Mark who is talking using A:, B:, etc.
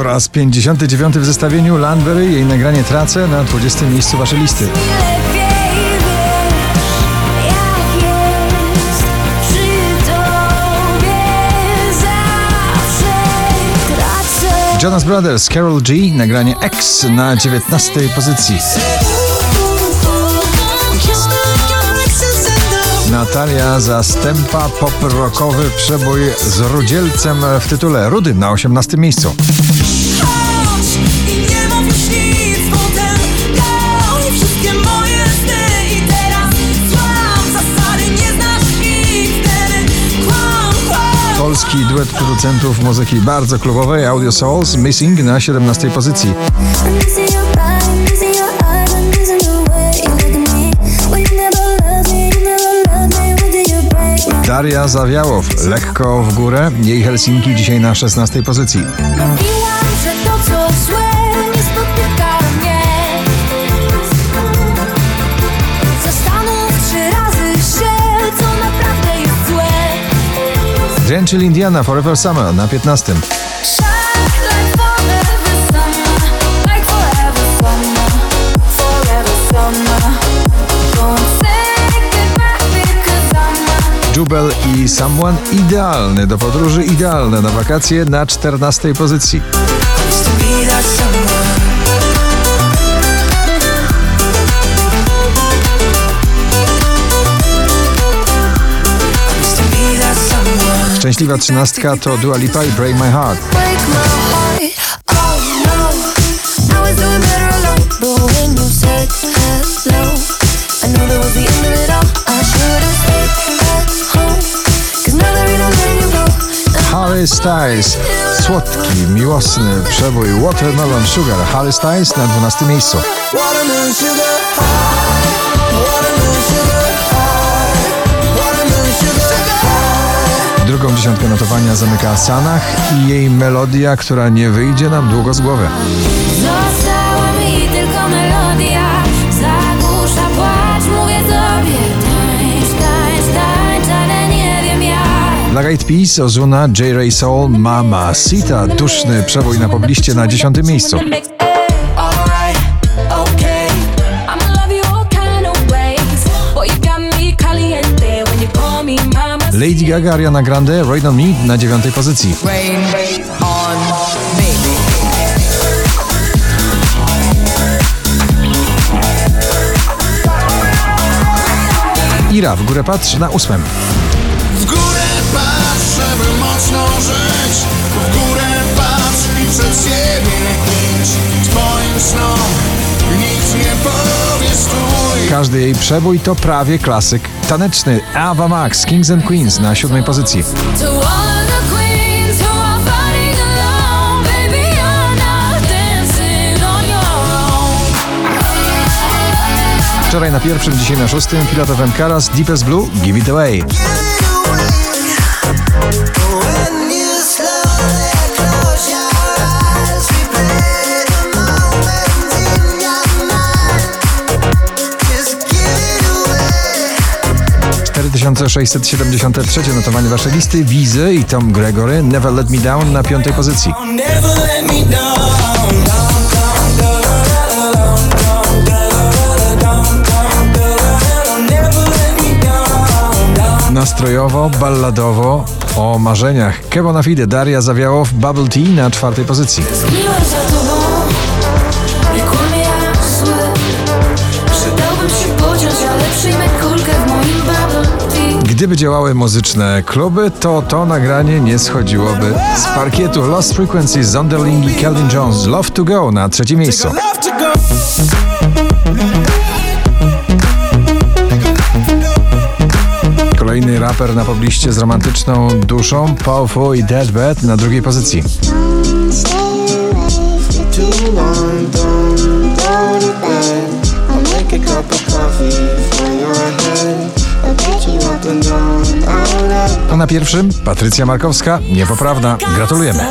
A: Po raz 59 w zestawieniu Landberry, jej nagranie Tracę na 20 miejscu waszej listy. Jonas Brothers, Carol G, nagranie X na 19 pozycji. Natalia Zastępa, pop-rockowy przebój z rudzielcem w tytule Rudy na 18 miejscu. Polski duet producentów muzyki bardzo klubowej Audio Souls Missing na 17 pozycji. Daria Zawiałow, lekko w górę, jej Helsinki dzisiaj na 16 pozycji.
B: Złe
A: Drenchill Indiana Forever Summer na 15.
B: Shine like forever summer Like forever summer Forever summer Don't say goodbye because I'm a
A: Jubel i Someone idealny do podróży, idealne na wakacje na 14 pozycji.
B: Home. Cause now there ain't no letting you go.
A: Harry Styles. Słodki, miłosny przebój Watermelon Sugar. Harry Styles na 12 miejscu.
C: Watermelon sugar high Watermelon sugar
A: Drugą dziesiątkę notowania zamyka Sanach i jej melodia, która nie wyjdzie nam długo z głowy.
B: Została mi tylko melodia. Zagłusza płacz, mówię tobie. Tańcz, tańcz, tańcz, ale nie wiem jak.
A: Dla Guide Peace, Ozuna, J. Ray Soul, Mama, Sita, duszny przebój na pobliście na 10 miejscu. Lady Gaga, Ariana Grande, Rain on Me na 9 pozycji. Ira, w górę patrz na 8. Każdy jej przebój to prawie klasyk taneczny. Ava Max, Kings and Queens na 7 pozycji. Wczoraj na pierwszym, dzisiaj na szóstym, Filatowem Karas, Deepest Blue, Give It Away. 2673 notowanie waszej listy Wizy i Tom Gregory Never Let Me Down na piątej pozycji. Nastrojowo, balladowo, o marzeniach. Kebo na fide, Daria Zawiałow, Bubble Tea na czwartej pozycji. Gdyby działały muzyczne kluby, to to nagranie nie schodziłoby z parkietu. Lost Frequencies, Zonderling i Kelvin Jones, Love to Go na trzecim miejscu. Kolejny raper na pobliście z romantyczną duszą, Powerful i Deadbed na drugiej pozycji.
D: don't
A: na pierwszym Patrycja Markowska, niepoprawna. Gratulujemy.